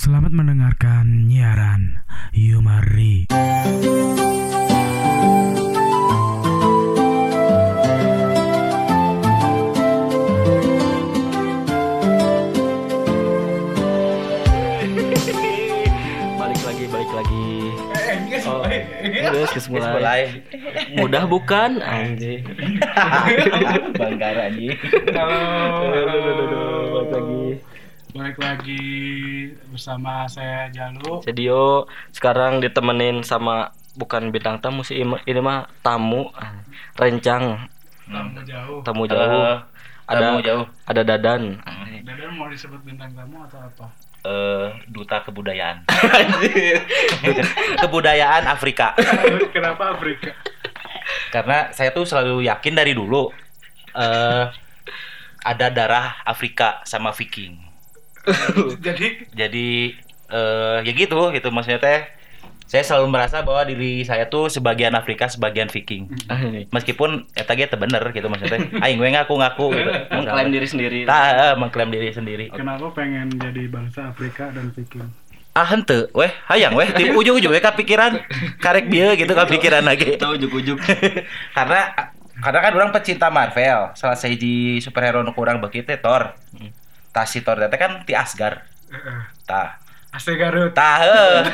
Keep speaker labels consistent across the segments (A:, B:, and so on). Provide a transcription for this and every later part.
A: Selamat mendengarkan nyiaran Yumari.
B: balik lagi balik lagi. Oh terus terus mulai. Mudah bukan? Anjing.
C: Bangkara anjing.
B: balik lagi
A: Balik lagi bersama saya Jalu.
B: Sedio sekarang ditemenin sama bukan bintang tamu sih ini mah tamu rencang
A: Tamu jauh.
B: tamu jauh ada
C: tamu jauh.
B: ada dadan
A: Dadan mau disebut bintang tamu atau apa?
C: Eh, duta kebudayaan. kebudayaan Afrika.
A: Kenapa Afrika?
C: Karena saya tuh selalu yakin dari dulu eh ada darah Afrika sama Viking.
A: Jadi
C: Jadi eh ya gitu gitu maksudnya teh. Saya selalu merasa bahwa diri saya tuh sebagian Afrika, sebagian Viking. Meskipun eta ge bener gitu maksudnya teh. Aing we ngaku-ngaku gitu.
B: mengklaim diri sendiri
C: Tah, eh, mengklaim diri sendiri.
A: kenapa pengen jadi bangsa Afrika dan Viking?
C: ah henteu weh hayang weh di ujung-ujung weh kepikiran karek dia gitu kepikiran lagi
B: tahu ujuk-ujuk
C: karena karena kan orang pecinta Marvel salah sahiji superhero nu kurang beuki teh Thor tah si Thor teh kan ti Asgard tah
A: Ase Garut.
C: tah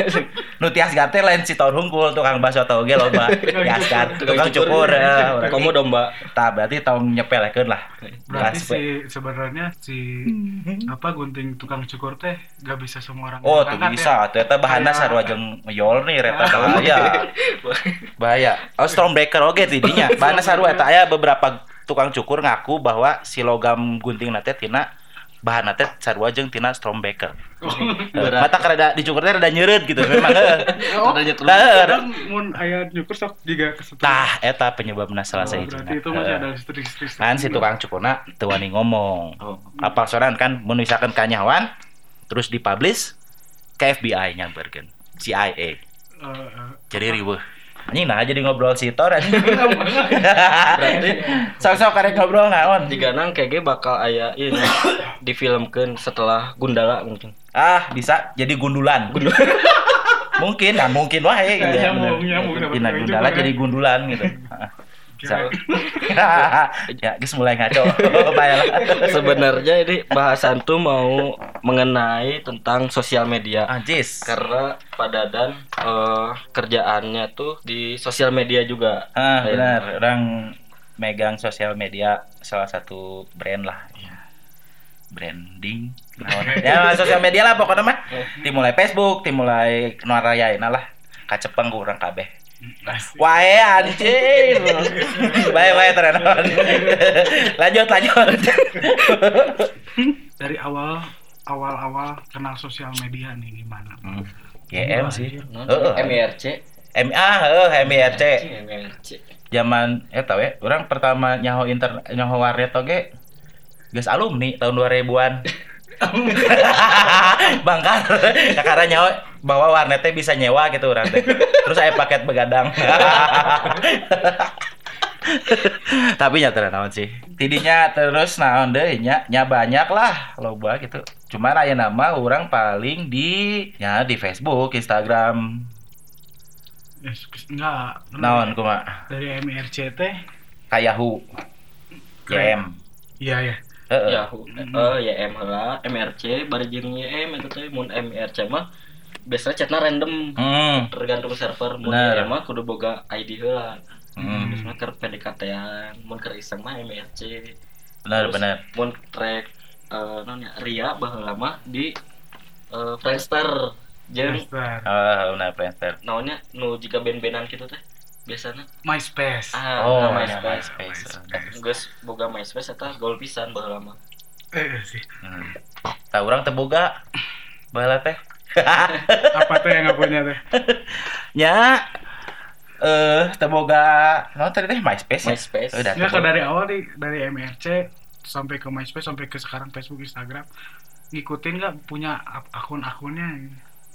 C: nu ti Asgard teh lain si Thor hungkul tukang baso tau ge loba. Ti Asgard tukang cukur
B: kamu domba.
C: Tah berarti tong nyepelekeun lah.
A: Berarti si sebenarnya si apa gunting tukang cukur teh gak bisa semua orang
C: Oh, tuh
A: angkat
C: bisa. Ternyata bahannya
A: Kayak-
C: sarua jeung ngeyol nih reta bahaya. bahaya. Oh, Stormbreaker oge tidinya. Bahannya sarua eta aya beberapa tukang cukur ngaku bahwa si logam gunting nate tina bahan nate sarua jeung tina Stormbreaker. Eh, Mata kareda dicukur teh rada nyeureut gitu memang heuh.
A: Oh,
B: Rada.
C: Tah, heuh.
A: kadang mun aya nyukur sok juga kesetrum.
C: Tah eta penyebabna salah
A: Oh,
C: sahiji.
A: berarti itu masih ada listrik-listrik.
C: Kan si tukang cukurna teu wani ngomong.
B: oh
C: Apa soran kan mun misalkan kanyawan terus dipublish ke FBI nyamperkeun. CIA.
A: Eh, eh,
C: jadi riweuh anjing nah jadi ngobrol si Thor anjing. Berarti sok-sok karek ngobrol naon
B: jika nang kayaknya bakal aya ini difilmkan setelah Gundala mungkin.
C: Ah bisa jadi gundulan. Mungkin nah mungkin wae gitu. Ya
A: Nyambung, nyambung,
C: gundala jadi gundulan gitu Bisa. ya geus mulai ngaco.
B: Sebenarnya ini bahasan tuh mau mengenai tentang sosial media.
C: Anjis.
B: Karena pada dan eh, kerjaannya tuh di sosial media juga.
C: Ah
B: Kayak-
C: benar. Orang megang sosial media salah satu brand lah. Ya. branding. Ya sosial media lah pokoknya mah. Dimulai Facebook dimulai kenarayain lah. Kacepeng kurang kabeh Wae anjing. Bae bae tenan. lanjut lanjut.
A: dari awal awal-awal kenal sosial media nih gimana?
C: Hmm. GM sih.
B: Non,
C: Heeh.
B: MIRC
C: MA heuh MIRC.
B: MIRC
C: Zaman eta we, urang pertama nyaho internet nyaho warnet oge geus alumni tahun 2000-an. Bangkar. Karena nyawa bawa warnetnya bisa nyewa gitu urang teh. Terus saya paket begadang. Tapi nya teu naon sih. Tidinya terus naon deui nya nya banyak lah loba gitu. Cuman aya nama orang paling di ya di Facebook, Instagram.
A: Eh, enggak.
C: Naon kumaha?
A: Dari MRC teh.
C: Kayahu. YM.
A: Iya ya.
C: Heeh.
B: ya eh YM heula MRC bari jeung YM eta teh mun MRC mah biasanya chatnya random
C: Hmm.
B: tergantung server. YM mah kudu boga ID heula
C: Hmm.
B: Terus mah keur PDKT-an mun keur iseng mah MRC
C: Benar
B: Terus
C: benar.
B: mun track eh non ya Ria baheula mah di eh, Friendster jeung
A: Friendster.
C: Ah, benar Friendster.
B: naonnya nu jika band-bandan gitu teh biasanya
A: MySpace.
B: ah
C: Oh,
B: nah,
C: ya,
B: MySpace
C: MySpace.
B: geus boga MySpace eta gol pisan baheula mah
A: Eh, eh, sih.
C: Hmm. Tah urang teu boga. Baheula teh.
A: Apa teh yang nggak punya teh?
C: Nya eh teu boga naon tadi teh MySpace. ya?
B: MySpace.
C: Udah teu
A: kalau dari awal nih dari MRC sampai ke MySpace sampai ke sekarang Facebook, Instagram ngikutin nggak punya ak- akun-akunnya?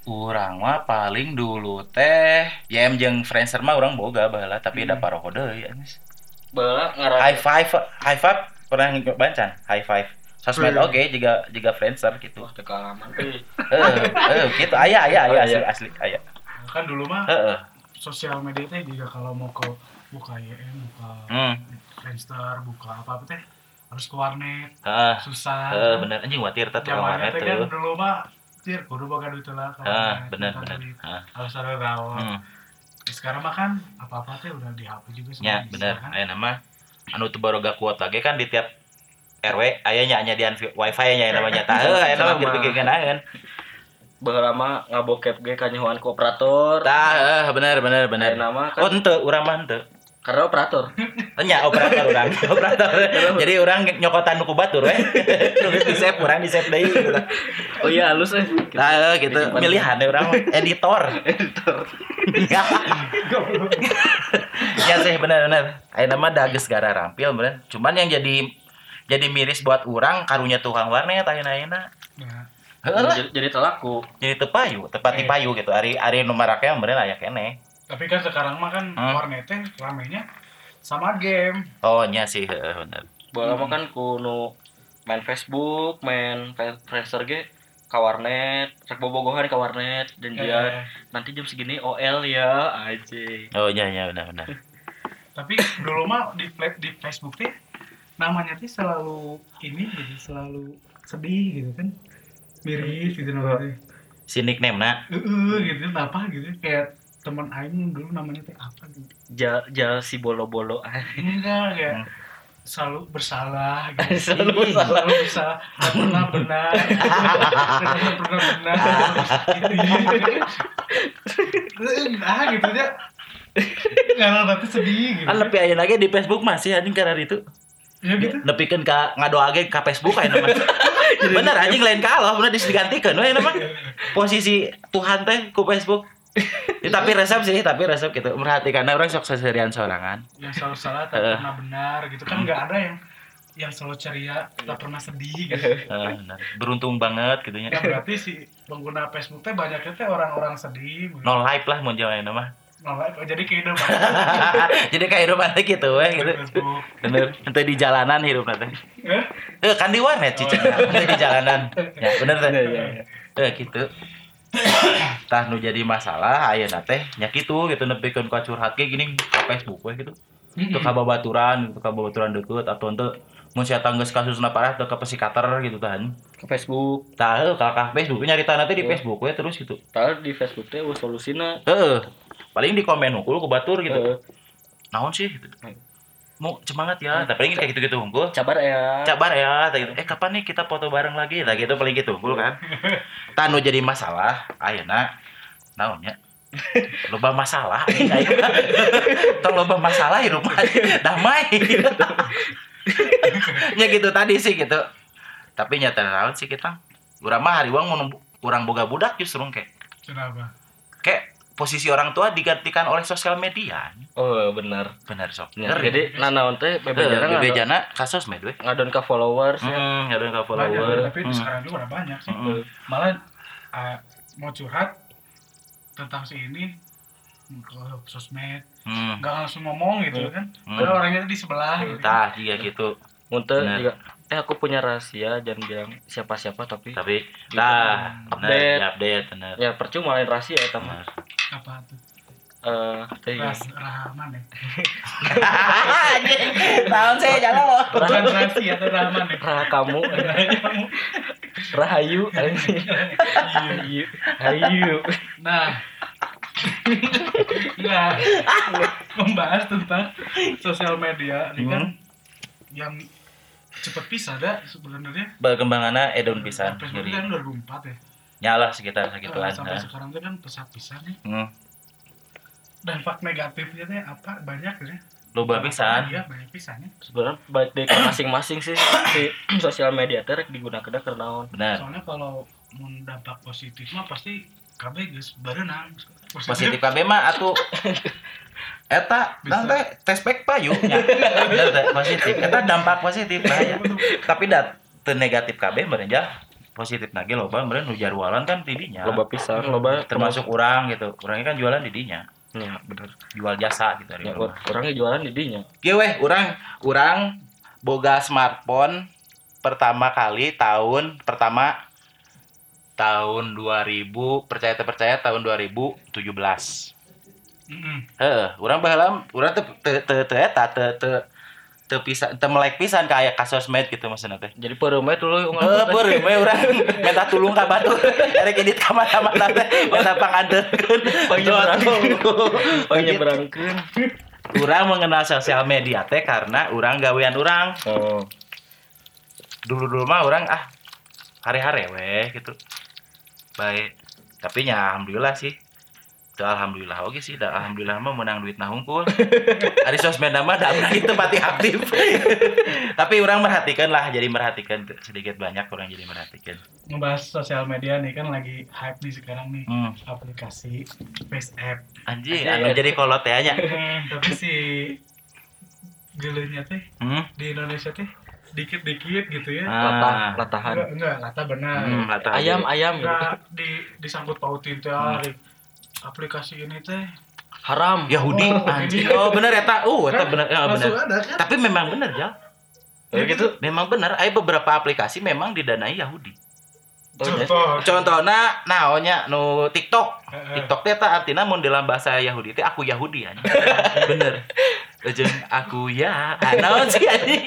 C: Urang mah paling dulu teh YM jeung Friendster mah urang boga baheula tapi da paroho deui anjis.
B: Baheula ngaran
C: High five, high five pernah can? High five. Sosmed
A: Iya.
C: oke juga juga Friendster gitu.
B: Wah, teu kealaman euy.
C: Heeh, heeh, gitu. Aya aya
B: Oh,
C: aya
B: iya.
C: asli asli aya
A: kan dulu mah
C: heeh
A: sosial media teh juga kalau mau ke buka YM buka
C: hmm.
A: Friendster buka apa apa teh harus ke warnet.
C: Heeh
A: susah.
C: Heeh bener. Anjing watir teh tukang
A: zamannya
C: warnet
A: teh kan
C: tuh
A: dulu mah cir kudu boga duit lah
C: Ah, bener bener. heeh
A: harus ada rawat.
C: Hmm.
A: sekarang mah kan apa apa teh udah di HP juga semua bisa,
C: bener.
A: kan?
C: aya nama anu teu baroga kuota ge kan di tiap RW aya nya nya di wifi nya namanya tah heuh aya nama bikin kenaan
B: Baheula mah ngabokep ge kanyahoan ku operator.
C: tah heuh bener bener bener
B: nama
C: oh
B: kan
C: ente urang mah ente
B: karena operator.
C: Nya operator orang, operator. Jadi orang nyokotan nuku batur we. Nulis di save, orang di save deui gitu.
B: Oh iya halus eh.
C: Nah, gitu. Milihan deh orang editor.
B: Editor.
C: ya sih benar-benar. Ayo nama dages gara rampil bener. Cuman yang jadi jadi miris buat orang karunya tukang warnet ayeuna ayeuna.
A: Nah,
C: Heeh lah.
B: Jadi, jadi telaku.
C: Jadi tepayu, tepat di
A: Eh.
C: payu gitu. Ari ari nu maraknya bener aya kene.
A: tapi kan sekarang mah kan
C: Hmm.
A: warnet teh ramenya sama game
C: Oh nya sih bener.
B: Baheula mah kan kuno main Facebook, main Friendster ge ka warnet, rek bobogohan ka warnet dan dia
A: Eh,
B: nanti jam segini OL ya aja.
C: Oh nya nya benar benar.
A: tapi dulu mah di di Facebook teh namanya teh selalu ini gitu selalu sedih gitu kan. Miris gitu namanya.
C: Si nickname na.
A: Heeh, gitu apa gitu kayak teman aing dulu namanya teh apa gitu.
B: Ja, ja si bolo-bolo.
A: Enggak kayak
C: Hmm.
A: selalu bersalah gitu.
B: Selalu bersalah.
A: selalu bersalah. Nggak pernah benar. Nggak pernah benar. Ah gitu aja. Karena nanti sedih gitu.
C: Kan lebih aya lagi di Facebook masih anjing karena itu.
A: Ya gitu
C: nepikeun ka ngadoage ka Facebook aja nama. bener anjing lain ka Allah bener digantikan we nama. Posisi Tuhan teh ku Facebook. Ya, tapi resep sih, tapi resep gitu. Merhatikan orang sok seserian sorangan.
A: yang selalu salah
C: Eh.
A: pernah benar gitu kan nggak ada yang yang selalu ceria tak pernah sedih gitu
C: bener. Beruntung banget gitu
A: ya
C: nya.
A: berarti si pengguna Facebook teh banyaknya teh orang-orang sedih gitu.
C: No live lah mau jalan nama.
A: Oh, jadi kehidupan
C: Jadi kayak hidup nanti gitu we gitu. Bener. Nanti di jalanan hidup nanti.
A: eh?
C: Eh kan di warnet cici. Nanti di jalanan. Ya bener teh.
B: Iya, iya, iya.
C: Eh gitu. Tah nu jadi masalah ayeuna teh nya kitu gitu nepikeun ka curhat ge gini ka Facebook we gitu. Itu ka babaturan, itu ka babaturan deukeut atau henteu mun sia tanggeus kasusna parah teu ka psikater gitu tahan.
B: ke Facebook
C: Tah heuh ka ka Facebook nyarita teh di
B: Iya.
C: Facebook we terus gitu.
B: tahu di Facebook teh uh, solusina
C: Heeh. Paling di komen hungkul ku batur gitu.
B: Heeh.
C: Naon sih gitu. Mau semangat ya, tapi paling kayak gitu-gitu hungkul.
B: cabar ya
C: Cabar ya, gitu. Eh kapan nih kita foto bareng lagi? Tah gitu paling gitu hungkul kan. Tanu jadi masalah ayeuna naon nya? Loba masalah. Tong loba masalah hidup damai. ya gitu tadi sih gitu. Tapi nyata naon sih kita. Urang mah hariwang mun urang boga budak justru kayak
A: kenapa
C: kayak posisi orang tua digantikan oleh sosial media.
B: oh benar
C: Benar sok.
B: Ya,
C: Ngeri.
B: jadi nanaon teh bebe jarang
C: Bebe
B: ngadon-
C: jana kasus med we.
B: ngadon ke followers ya.
C: Hmm, ada enggak
A: banyak
C: follower.
A: tapi
C: Hmm.
A: sekarang juga udah banyak sih
C: Hmm.
A: malah ah, mau curhat tentang si ini ke sosmed
C: Hmm.
A: nggak langsung ngomong gitu kan
C: Hmm.
A: padahal orangnya di sebelah gitu
C: Tah, juga gitu.
B: Muntah
C: Benar.
B: juga eh aku punya rahasia jangan bilang siapa-siapa tapi
C: Tapi
B: Gitu.
C: benar
B: Update.
C: ya update benar.
B: ya percuma lain rahasia ya teman.
A: Apa tuh?
B: Eh
A: ras rahman ya?
C: Tahun saya jalan loh.
A: bukan rahasia atau rahman ya?
B: Raha kamu. Rahayu. Hayu hayu
A: nah. Nah membahas tentang sosial media ini kan yang cepet pisah dah sebenarnya.
C: Perkembangannya edon pisan.
A: Facebook
C: Jadi
A: kan 2004 ya
C: nyala sekitar segituan.
A: sampai
C: Nah.
A: sekarang tuh kan pesat-pisah nih
C: Hmm.
A: dampak negatifnya teh apa banyak ya
C: Loba pisan.
A: iya banyak pisahnya
B: sebenarnya baik dari masing-masing sih si sosial media teh rek digunakan karena naon
C: Benar.
A: soalnya kalau mau dampak positif mah pasti KB geus berenang
C: Positif KB mah atuh Eta, nanti tes pack payu teh, positif. Eta dampak positif bahaya. Tapi dat teu negatif KB meureun ja. Positif nage loba meureun nu jarwalan kan tidinya.
B: loba pisan loba
C: termasuk orang gitu. Orangnya kan jualan di dinya.
B: ya bener
C: Jual jasa gitu
B: ya,
C: rumah.
B: orangnya jualan di dinya
C: Kieu weh, urang urang boga smartphone pertama kali tahun pertama tahun 2000 percaya tak percaya tahun 2017
A: Mm-mm.
C: Heeh, orang baheula urang teu teu teu teu eta teu teu teu pisan teu melek pisan ka aya ka sosmed gitu maksudna teh.
B: Jadi peremet dulu
C: beureum we urang minta tulung ka batur. Erek edit ka mana-mana teh minta pangandeurkeun.
B: Penyeberangkeun.
C: Urang mengenal sosial media teh karena urang gawean urang.
B: Oh.
C: Dulu-dulu mah urang ah hare-hare weh gitu. Baik. Tapi nya alhamdulillah sih. Tuh alhamdulillah oke sih, dah alhamdulillah mah menang duit nah hungkul. Ari sosmed mah da urang itu pati aktif. Tapi orang merhatikan lah, jadi merhatikan sedikit banyak orang jadi merhatikan.
A: Ngebahas sosial media nih kan lagi hype nih sekarang nih
C: Hmm.
A: aplikasi Face App.
C: Anjing, anu jadi kolot ya nya.
A: Tapi si gelenya teh
C: Hmm.
A: di Indonesia teh dikit-dikit gitu ya.
B: Latah,
C: Ah.
B: latahan.
A: Enggak, enggak, lata benar.
C: Hmm, latah
B: Ayam,
C: aja.
B: ayam gitu.
A: Enggak di disangkut pautin teh
C: Hmm.
A: Aplikasi ini teh.
B: Haram.
C: Yahudi
A: Oh,
C: anjing. Oh, bener eta. Uh, eta bener, ya,
A: ada kan?
C: Tapi memang Jal.
B: Oh, gitu.
C: Memang bener, ada beberapa aplikasi memang didanai Yahudi.
B: Oh, ya.
A: Contoh.
C: Contohnya, naonnya nu TikTok. TikTok teh eta artinya mun dalam bahasa Yahudi teh aku Yahudi anjing. Bener. Jeung aku ya. Naon sih anjing.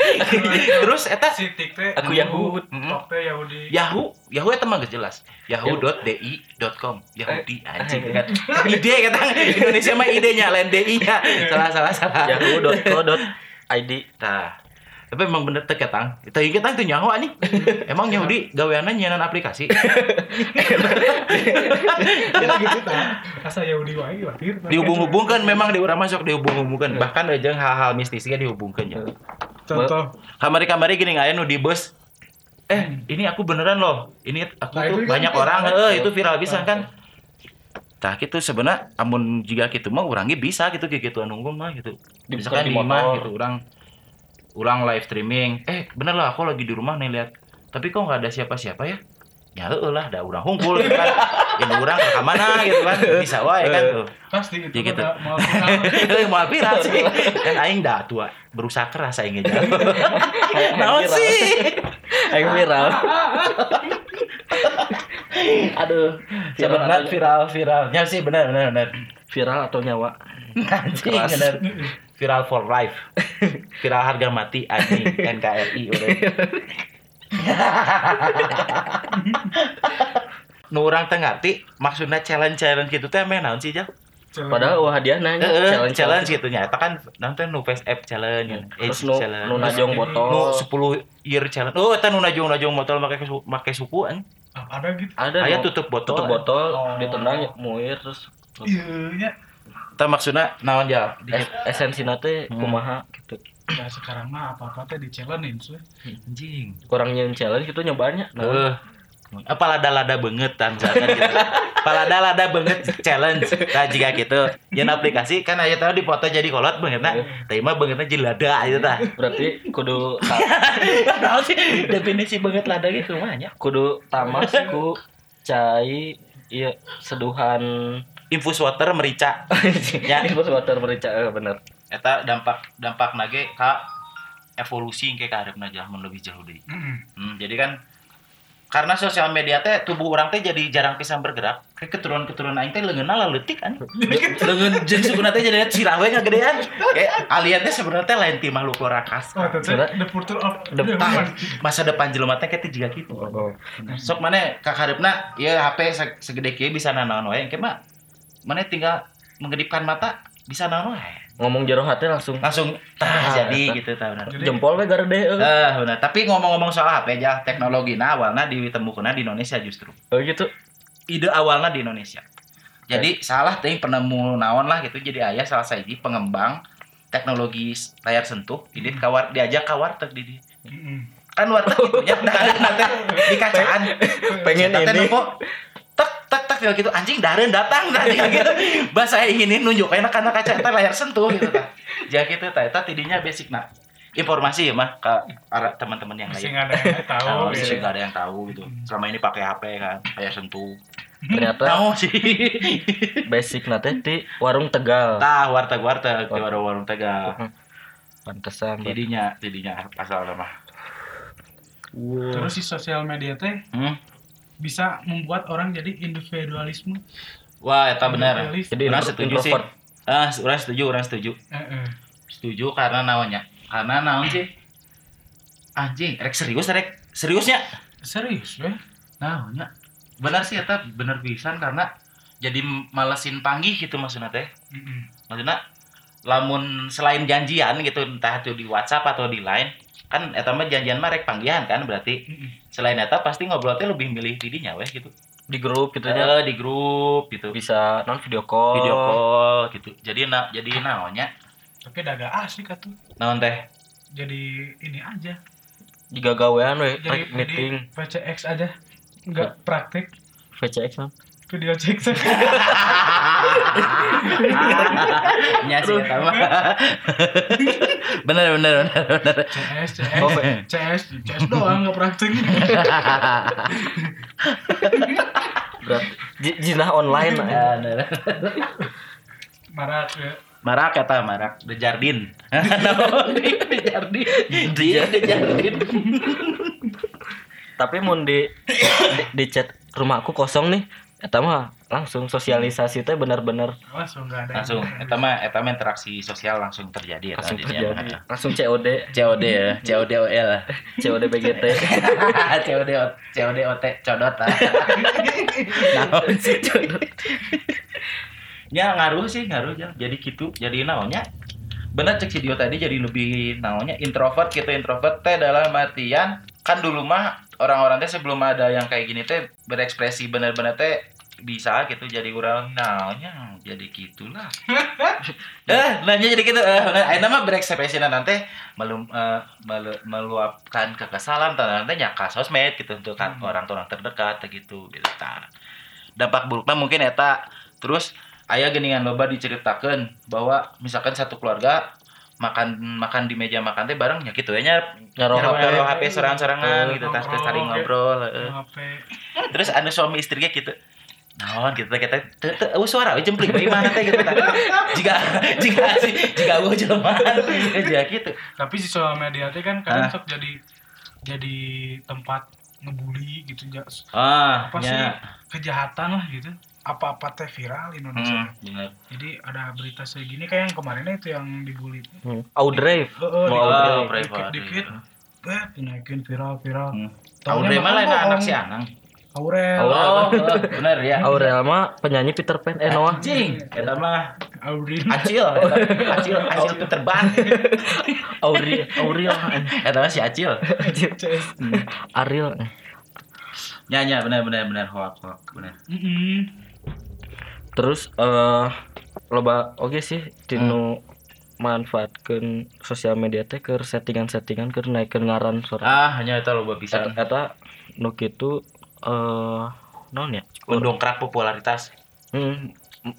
C: Terus eta
A: si tik teh
B: Aku Yahud.
A: TikTok teh Yahudi.
C: Yahoo, Yahoo eta mah geus jelas. Yahoo.di.com. Yahudi
B: Eh,
C: anjing kan. Ide kata Indonesia mah idenya lain DI-nya. Salah salah salah.
B: Yahoo.co.id.
C: Tah. Tapi emang bener teh ketang. Itu ieu ketang teh nyaho anjing. Emang Yahudi gaweanna nyeunaan aplikasi.
A: Kita gitu tah. Asa Yahudi wae lahir.
C: Dihubung-hubungkan memang di urang masuk dihubung-hubungkan. Bahkan jeung hal-hal mistisnya dihubungkan ya.
A: Contoh.
C: Kamari-kamari gini aya nu di bus. Eh, ini aku beneran loh. Ini aku
A: Nah,
C: tuh
A: itu kan
C: banyak orang, eh itu viral bisa kan. Tah gitu sebenarnya amun jika gitu mah urangnya bisa gitu kayak gitu nunggu mah gitu. Misalkan
B: di motor.
C: gitu orang orang live streaming. Eh, bener lah aku lagi di rumah nih lihat. Tapi kok nggak ada siapa-siapa ya? Ya lah, ada urang hungkul gitu kan. Ini urang ke mana gitu kan. Bisa wae kan tuh.
A: Pasti itu
C: Ya gitu.
A: mau viral.
C: Heuh mau viral sih. Kan aing dah tua berusaha keras aing aja. Naon
B: viral.
C: sih?
B: Yang viral. Aduh. Viral,
C: Sebenarnya
B: atau,
C: viral viralnya sih benar benar benar.
B: viral atau nyawa.
C: Anjing benar. Viral for life. Viral harga mati anjing NKRI udah. nu urang teh ngarti maksudnya challenge-challenge gitu teh emang naon sih Jal?
B: Padahal wah hadiah nanya
C: Heeh,
B: challenge
C: challenge gitu nya eta kan naon teh nu face app challenge,
B: Terus
C: age
B: nu
C: challenge.
B: nu najong
C: Nu
B: botol.
C: 10 year challenge. Oh, eta nu najong-najong botol make make suku an.
A: Ada gitu.
B: Ada
C: Aya
B: nu
C: tutup botol.
B: tutup botol
A: Oh.
B: ditendang muir terus
A: Iya nya.
C: Eta maksudna naon
B: es esensi nate
C: Hmm.
B: kumaha gitu.
A: Ya sekarang mah apa-apa teh di challenge sih.
C: Anjing.
B: Kurang nyeun challenge gitu nyobanya.
C: Heuh. Apa lada-lada banget misalkan gitu. Palada-lada banget challenge. Nah, jika gitu, yang aplikasi kan aya tahu di foto jadi kolot banget nah. Tapi mah bangetnya jadi lada itu tah.
B: Berarti kudu
C: Tahu sih definisi banget lada gitu mah nya.
B: kudu tamas ku cai iya seduhan
C: Infus water merica.
B: ya. Itu water merica eh, bener.
C: Eta dampak dampak nage ka evolusi kayak kaharepna mun lebih jauh deui.
A: Heeh.
C: Hmm, jadi kan karena sosial media teh tubuh orang teh jadi jarang pisan bergerak. Kayak keturunan-keturunan aing teh leungeunna leutik kan leungeun jeung sukuna teh jadi cirawe ngagedean. Kayak alien teh sebenarnya teh lain ti makhluk rakas
A: Oh, teh the portal of
B: The
A: human.
C: masa depan jelema teh kitu. Juga gitu sok mana kakarepna ieu HP se- segede kieu bisa nanaon wae engke mah mana tinggal mengedipkan mata bisa wae.
B: Ngomong jero hati langsung.
C: Langsung tah
B: Ah,
C: jadi gitu tah benar.
B: Jempol we garede eh.
C: Eh, benar. Tapi ngomong-ngomong soal HP aja, teknologi nah awalnya ditemukan di Indonesia justru.
B: oh gitu?
C: Ide awalnya di Indonesia. Jadi salah teh penemu naon lah gitu. Jadi ayah salah siji pengembang teknologi layar sentuh jadi kawar diajak ke warteg di di-
A: Heeh.
C: kan warteg gitu nya nah, nanti di kacaan
B: pengen ini
C: tak tak tak tinggal gitu. Anjing daren datang nah tinggal gitu. Bahasa ini nunjuk enak karena kaca eta layar sentuh gitu tah jadi gitu tah eta tidinya basic nah informasi ya mah ke arah teman-teman yang
A: Masih
C: lain.
A: nggak ada yang tahu. gitu.
C: sih nggak ada yang tahu gitu. Selama ini pakai HP kan. Layar sentuh.
B: Ternyata
C: tahu sih.
B: basic nate di warung tegal.
C: Tah warteg warteg. Di warung warung tegal.
B: Pantesan
C: tidinya tidinya pasal nama
A: terus si sosial media teh?
C: Hmm.
A: Bisa membuat orang jadi individualisme
C: Wah, eta benar.
B: Jadi
C: Orang setuju sih. Ah, orang setuju, orang setuju.
A: Eh, eh.
C: Setuju karena naonnya? Karena naon sih? Anjing, rek serius rek. Seriusnya?
A: serius ya
C: Naonnya? Benar sih eta bener pisan karena jadi malesin panggih gitu maksudnya teh.
A: Mm-mm.
C: Maksudnya lamun selain janjian gitu entah itu di WhatsApp atau di Line kan eta mah janjian mah rek panggihan kan berarti selain eta pasti ngobrolnya lebih milih didinya weh gitu.
B: Di grup gitu ya.
C: Eh, di grup gitu.
B: Bisa non video call.
C: Video call gitu. Jadi na jadi naonnya?
A: tapi udah agak asik atuh
C: Naon teh?
A: jadi ini aja
B: Jika gawean we
A: jadi
B: rek meeting
A: jadi PCX aja nggak praktek
B: VCX non.
A: Video cek
C: Nya sih eta mah. Bener bener bener bener.
A: CS CS
B: Oh,
A: CS CS doang nggak praktek
B: Berat. Jinah online.
C: Ya,
A: marak ya
C: Marak kata marak The Jardin. The Jardin? Dia The Jardin.
B: Tapi mun di, di di chat rumahku kosong nih. Eta mah langsung sosialisasi teh bener-bener
A: langsung nggak ada
C: Langsung eta mah eta mah interaksi sosial langsung terjadi eta
B: langsung
C: di
B: terjadi.
C: dinya.
B: Langsung COD,
C: COD ya, COD OL.
B: COD BGT.
C: COD O- COD OT codot. ah. Naon sih codot? Ya ngaruh sih ngaruh ya. Jadi gitu, jadi naonnya bener cek si Dio tadi jadi lebih naonnya introvert gitu introvert teh dalam artian kan dulu mah orang-orang teh sebelum ada yang kayak gini teh berekspresi bener-bener teh bisa gitu jadi orang. Naonnya jadi gitulah. Eh nanya jadi gitu. Eh ayeuna mah berekspresi nanti melum eh, melu- meluapkan kekesalan nanti nyaka sosmed gitu untuk
A: Hmm.
C: orang-orang terdekat gitu gitu tah. dampak buruknya mungkin eta. Terus ayah geningan loba diceritakan bahwa misalkan satu keluarga makan makan di meja makan teh bareng ya gitu ya nya
B: Ngaruh
C: ngaruh
B: HP.
C: ngaruh HP serang-serangan gitu tas saling ngobrol terus anu suami istrinya gitu naon gitu kita teu eueuh suara we jempling bae mana teh gitu tah. jika jika si jika eueuh jelmaan aja gitu
A: tapi si sosial media teh kan kadang
C: Ah.
A: sok jadi jadi tempat ngebully gitu ja-
C: ah
A: apa sih kejahatan lah gitu apa-apa teh viral Indonesia
C: hmm, bener
A: jadi ada berita segini kayak yang kemarin itu yang dibully
B: Hmm. Outdrive.
A: Oh, oh,
B: Mau
A: di-
C: Oh,
A: dikit
C: private,
A: dikit
C: iya.
A: eh dinaikin viral viral
C: Hmm.
A: Makan
C: lain anak si Anang.
A: Aurel
B: Aurel.
C: Oh, bener ya.
B: Aurel mah penyanyi Peter Pan eh Noah.
C: Anjing, eta mah
A: Aurel
C: acil, acil, acil tuh terbang.
B: Aurel, Aurel.
C: Eta mah si acil.
B: Ariel.
C: Nya nya bener bener bener hoak hoak bener.
B: Terus eh loba oke sih tinu manfaatkeun sosial media teh keur settingan-settingan keur naikkeun ngaran suara.
C: Ah, hanya eta loba
B: Eta,
C: pisan.
B: eta nu kitu eh naon ya?
C: Mendongkrak popularitas.
B: Hmm,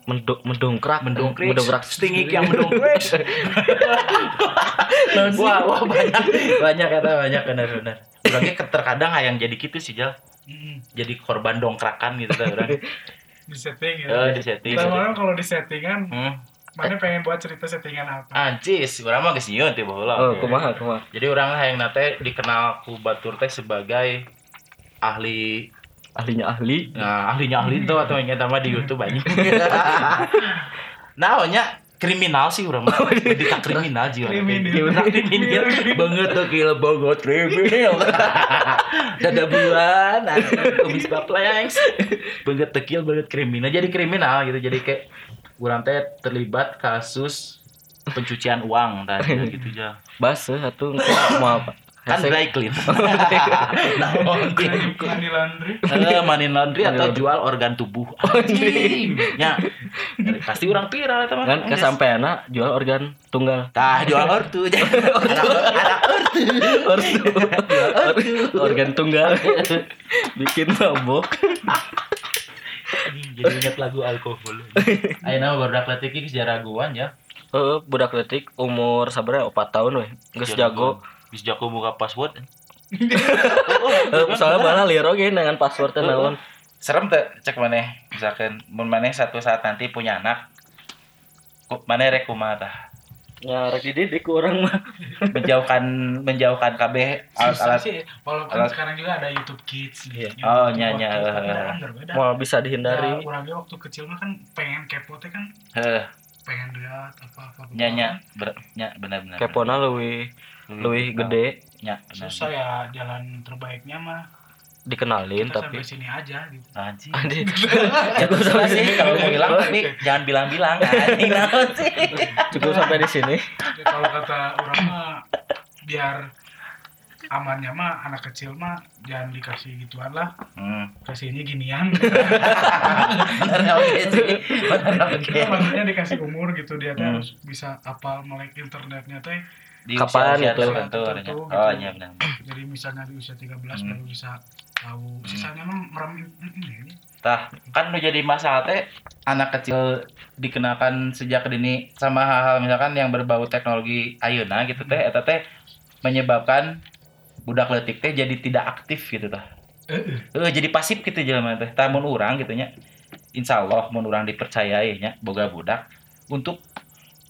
B: mendok mendongkrak
C: Mendongkrak.
B: mendongkrak
C: Stingik yang mendongkrak. wah, wah banyak banyak kata banyak bener bener. Orangnya terkadang yang jadi gitu sih Jal. Jadi korban dongkrakan gitu kan orang.
A: di setting ya
C: Eh, di setting.
A: Lama-lama kalau di settingan
C: Hmm.
A: mana pengen buat cerita settingan apa
C: Ancis, orang mah nyieun teh baheula.
B: Oh, kumaha kumaha.
C: Jadi orang lah yang nate dikenal ku Batur teh sebagai ahli
B: Ahlinya ahli.
C: nah, ahlinya ahli itu atau yang sama di YouTube aja. nah, nya kriminal sih orang mah. Jadi tak kriminal juga.
A: Kriminal.
C: kriminal banget tuh gila banget kriminal. Dada bulan, kumis baplengs. Banget tekil banget kriminal. Jadi kriminal gitu. Jadi kayak orang teh terlibat kasus pencucian uang tadi gitu aja.
B: Base satu mau apa?
C: Kan dry clean. Naon
A: Mandi mandi laundry
C: Eh, money laundry
B: Money
C: atau
B: laundry.
C: jual organ tubuh. Anjing. Ya. Pasti orang viral eta mah.
B: kan kesampaian jual organ tunggal
C: Tah jual ortu. Anak anak ortu.
B: organ tunggal bikin mabok
C: Jadi ingat lagu alkohol. Ayeuna baru dak leutik geus jaraguan ya.
B: Heeh, budak letik umur sabar 4 tahun weh geus jago
C: Geus jago buka password.
B: Eh, soalnya bala liar oge dengan password teh naon
C: Serem teh cek maneh misalkan mun maneh satu saat nanti punya anak. Maneh rek kumaha tah?
B: nyarek dididik ku orang mah
C: menjauhkan menjauhkan KB alat-alat
A: sih, walaupun
C: alat-
A: sekarang juga ada YouTube Kids.
B: Iya.
A: YouTube
C: Oh,
A: Kids,
C: nya, nya,
A: tapi
C: eh.
A: kan
B: mau bisa dihindari
A: Ya, orangnya waktu kecil mah kan pengen kepo teh kan
C: heh
A: pengen lihat apa-apa.
C: nya nya ber- nya benar-benar
B: kepona lebih lebih gede.
C: Benar.
A: Susah ya jalan terbaiknya mah.
B: Dikenalin
A: kita
B: tapi
A: sampai sini aja gitu.
C: anjing.
B: Anjing.
C: cukup sampai sih kalau mau hilang tapi jangan bilang-bilang. Anjing naon sih?
B: Cukup sampai di sini.
A: Ya, kalau kata orang mah biar amannya mah anak kecil mah jangan dikasih gituan lah.
C: Hmm.
A: kasihnya ginian.
C: Benar oke sih? Benar
A: maksudnya dikasih umur gitu dia
C: Hmm.
A: harus bisa apal melek internetnya teh
C: Di
B: Kapan
C: usia-usia
B: itu?
C: tertentu, ya.
A: gitu.
C: oh iya benar
A: jadi misalnya di usia 13
C: Hmm.
A: baru bisa tahu sisanya mah merem ini
C: Tah, kan udah jadi masalah teh anak kecil dikenakan sejak dini sama hal-hal misalkan yang berbau teknologi ayeuna gitu teh eta teh menyebabkan budak leutik teh jadi tidak aktif gitu tah.
A: Eh,
C: Eh jadi pasif gitu jelema teh. Tah mun urang gitu nya. Insyaallah mun urang dipercayai nya boga budak untuk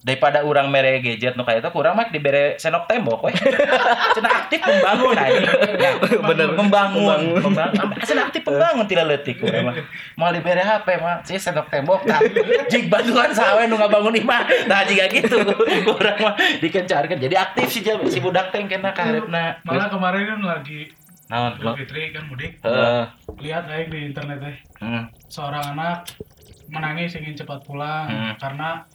C: daripada orang mere gadget nu kayak itu kurang mah dibere senok tembok we cenah aktif membangun aja ya,
B: Bener.
C: membangun. Membangun. Cenah aktif membangun tidak letik urang mah. Mau dibere HP mah. Sih senok tembok nah jig bantuan sawe nu ngabangun imah. Nah jika gitu urang mah dikencarkan jadi aktif si jam si budak teh kena karepna
A: malah kemarin kan lagi
C: naon?
A: Idul Fitri kan mudik.
C: Heeh.
A: lihat aja di internet teh.
C: Hmm.
A: seorang anak menangis ingin cepat pulang
C: Hmm.
A: karena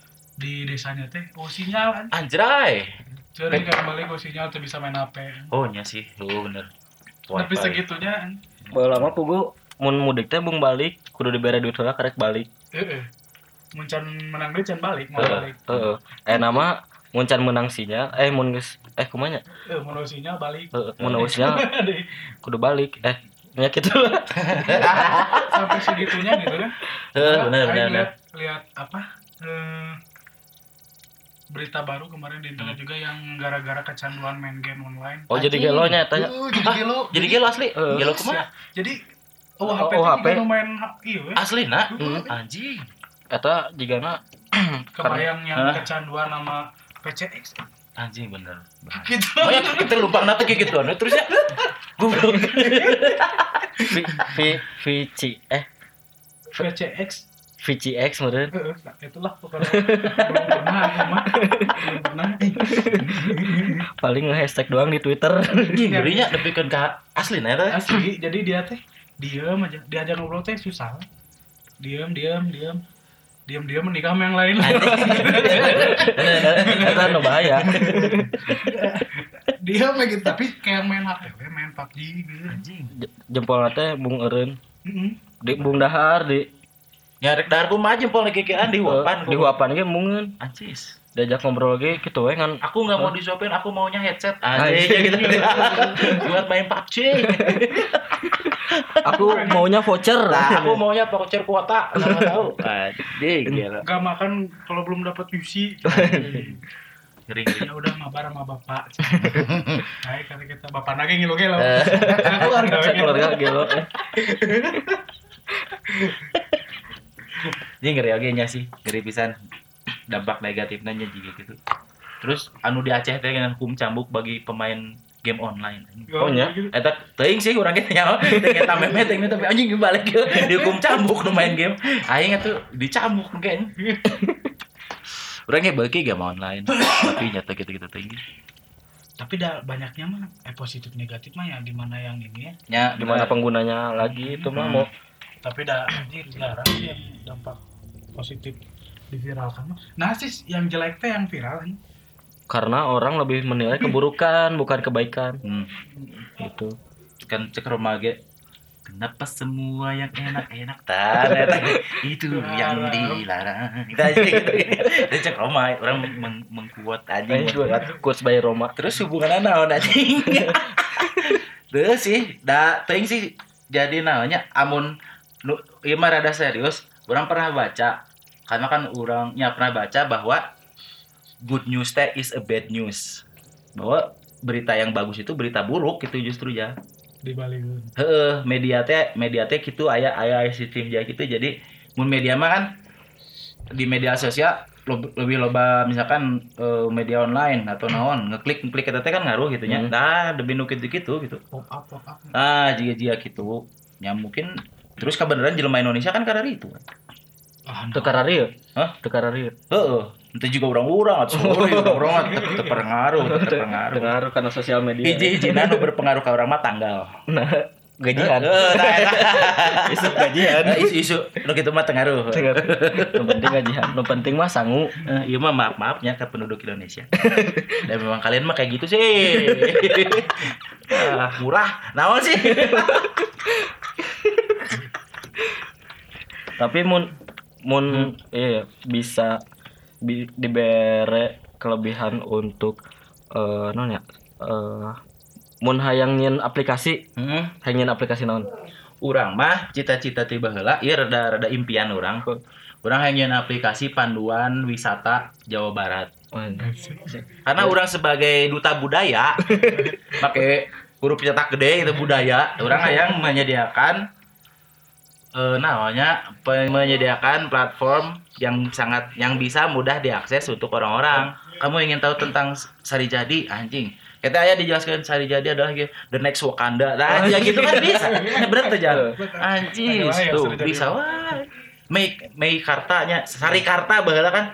A: di desanya teh oh sinyal kan?
C: Anjray.
A: Jadi kan balik oh sinyal tuh bisa main HP
C: oh nya sih. Oh bener.
A: Tapi segitunya kan?
B: Bawa lama pugu mun mudik teh bung balik. Kudu dibere duit heula karek balik.
A: Eh, eh. muncan menang duit can balik mau
C: Heeh.
A: balik.
B: heeh. Eh nama mun can menang sinyal eh mun geus eh kumanya?
A: Eh mau sinyal balik.
B: Heeh mun sinyal. Kudu balik eh nya gitu lah
A: sampai segitunya gitu kan?
C: Heeh, bener.
A: lihat lihat apa? Eh, berita baru kemarin di internet juga yang gara-gara kecanduan main game online
B: oh jadi gelonya tanya
A: Uh, jadi gelo
C: Jadi gelo asli.
B: Heeh.
C: Gelo kumaha?
A: jadi oh HP
B: oh, HP.
A: ha- iya.
C: Asli nak?
B: Hmm.
C: Anjing.
B: eta jigana
A: kebayang yang
C: Hah?
A: kecanduan sama PCX
C: Anjing bener.
A: gitu
C: Oh ya kita lupa nanti kayak gitu terus ya.
B: V V VC eh
A: PCX
B: VCX meureun
A: Eh, nah, itulah pokoknya. Belum pernah belum pernah
B: paling nge-hashtag doang di Twitter.
C: Anjing ngerinya nepikeun ka asli na eta.
A: asli jadi dia teh diem aja. Diajak ngobrol teh susah. Diem diem diem. Diem diem menikah sama yang lain.
B: Eta nu bahaya.
A: Diem aja gitu tapi kayak main HP we, main PUBG gitu.
C: Anjing.
B: Jempol teh bung eureun.
A: Mm-mm.
B: di bung dahar di
C: Nyarek dar kumaha jempol kekean di wapan.
B: di huapan ge mungeun
C: Anjis.
B: diajak ngobrol ge kitu we ngan
C: Aku nggak mau disuapin, aku maunya headset.
B: Anjing.
C: Anjing gitu. Buat main PUBG.
B: aku maunya voucher
C: Nah, aku maunya voucher kuota. Enggak tahu.
A: Gak makan kalau belum dapat UC
C: Ngeri-ngeri.
A: ya udah mabar sama bapak Baik kata kita bapak nage ngilu gelo
C: Eh.
A: keluarga we,
B: keluarga gelo eh.
C: Ini ngeri oge nya sih, ngeri pisan. Dampak negatifnya nya juga gitu. Terus anu di Aceh teh dengan hukum cambuk bagi pemain game online.
B: Oh, nya?
C: Eta teuing sih urang kita nyaho, teh eta meme teh tapi anjing balik ke dihukum cambuk nu main game. Aing atuh dicambuk mungkin. Urangnya bagi game online, tapi nyata gitu-gitu tinggi.
A: tapi dah banyaknya mah eh positif negatif mah ya di mana yang ini ya
C: Nya
B: gimana penggunanya lagi itu mah mau
A: tapi dah sih yang dampak positif diviralkan. Nah sih yang jelek teh yang viral kan
B: karena orang lebih menilai keburukan bukan kebaikan.
C: Hmm,
B: gitu.
C: Kan cek rumah ge kenapa semua yang enak-enak? Tan itu yang dilarang. Kita aja gitu. Cek rumah orang meng mengkuat aja
B: buat quotes by Roma.
C: Terus hubungan naon anjing? Terus sih da teuing sih jadi namanya amun nu ieu mah rada serius orang pernah baca karena kan orangnya pernah baca bahwa good news teh is a bad news. Bahwa berita yang bagus itu berita buruk gitu justru ya.
A: Di balik
C: Heeh, media teh media teh gitu aya aya sistem dia gitu. Jadi mun media mah kan di media sosial lebih loba misalkan eh, media online atau naon ngeklik ngeklik eta teh kan ngaruh gitu nya.
B: Hmm.
C: nah lebih nu kitu gitu. Gitu
A: pop up pop up.
C: Ah jika jika gitu. Ya mungkin terus kebenaran jelema Indonesia kan karena itu
A: ah
B: Teu kararieu.
C: Hah?
B: Teu kararieu.
C: heeh itu juga orang-orang atau sorry orang-orang teu- teu terpengaruh teu terpengaruh
B: Pengaruh karena sosial media.
C: hiji-hiji nu berpengaruh ke orang mah tanggal
B: Nah, gajian.
C: Heeh, tah eta.
B: Isu gajian.
C: Nah, isu-isu nu kitu mah tengaruh
B: Yang penting gajian. Yang penting mah sangu.
C: Iya mah maaf maafnya ke penduduk Indonesia. Dan memang kalian mah kayak gitu sih. Ah, murah, naon sih?
B: Tapi mun mun iya bisa bi, dibere kelebihan untuk eh non ya eh mun hayang nyin aplikasi,
C: Hmm,
B: hayang nyin aplikasi naon?
C: urang mah cita-cita tiba heula ieu rada rada impian urang. Urang hanya aplikasi panduan wisata Jawa Barat. Karena urang sebagai duta budaya pakai huruf cetak gede itu budaya, urang hayang menyediakan eh namanya menyediakan platform yang sangat yang bisa mudah diakses untuk orang-orang. Kamu ingin tahu tentang Sari Jadi anjing. Kita aya dijelaskan Sari Jadi adalah the next Wakanda. Nah, ya gitu kan bisa. Nah, bener tuh Jan. Anjing,
A: wae
C: tuh bisa wae. Mei Mei Kartanya, Sari Karta baheula kan.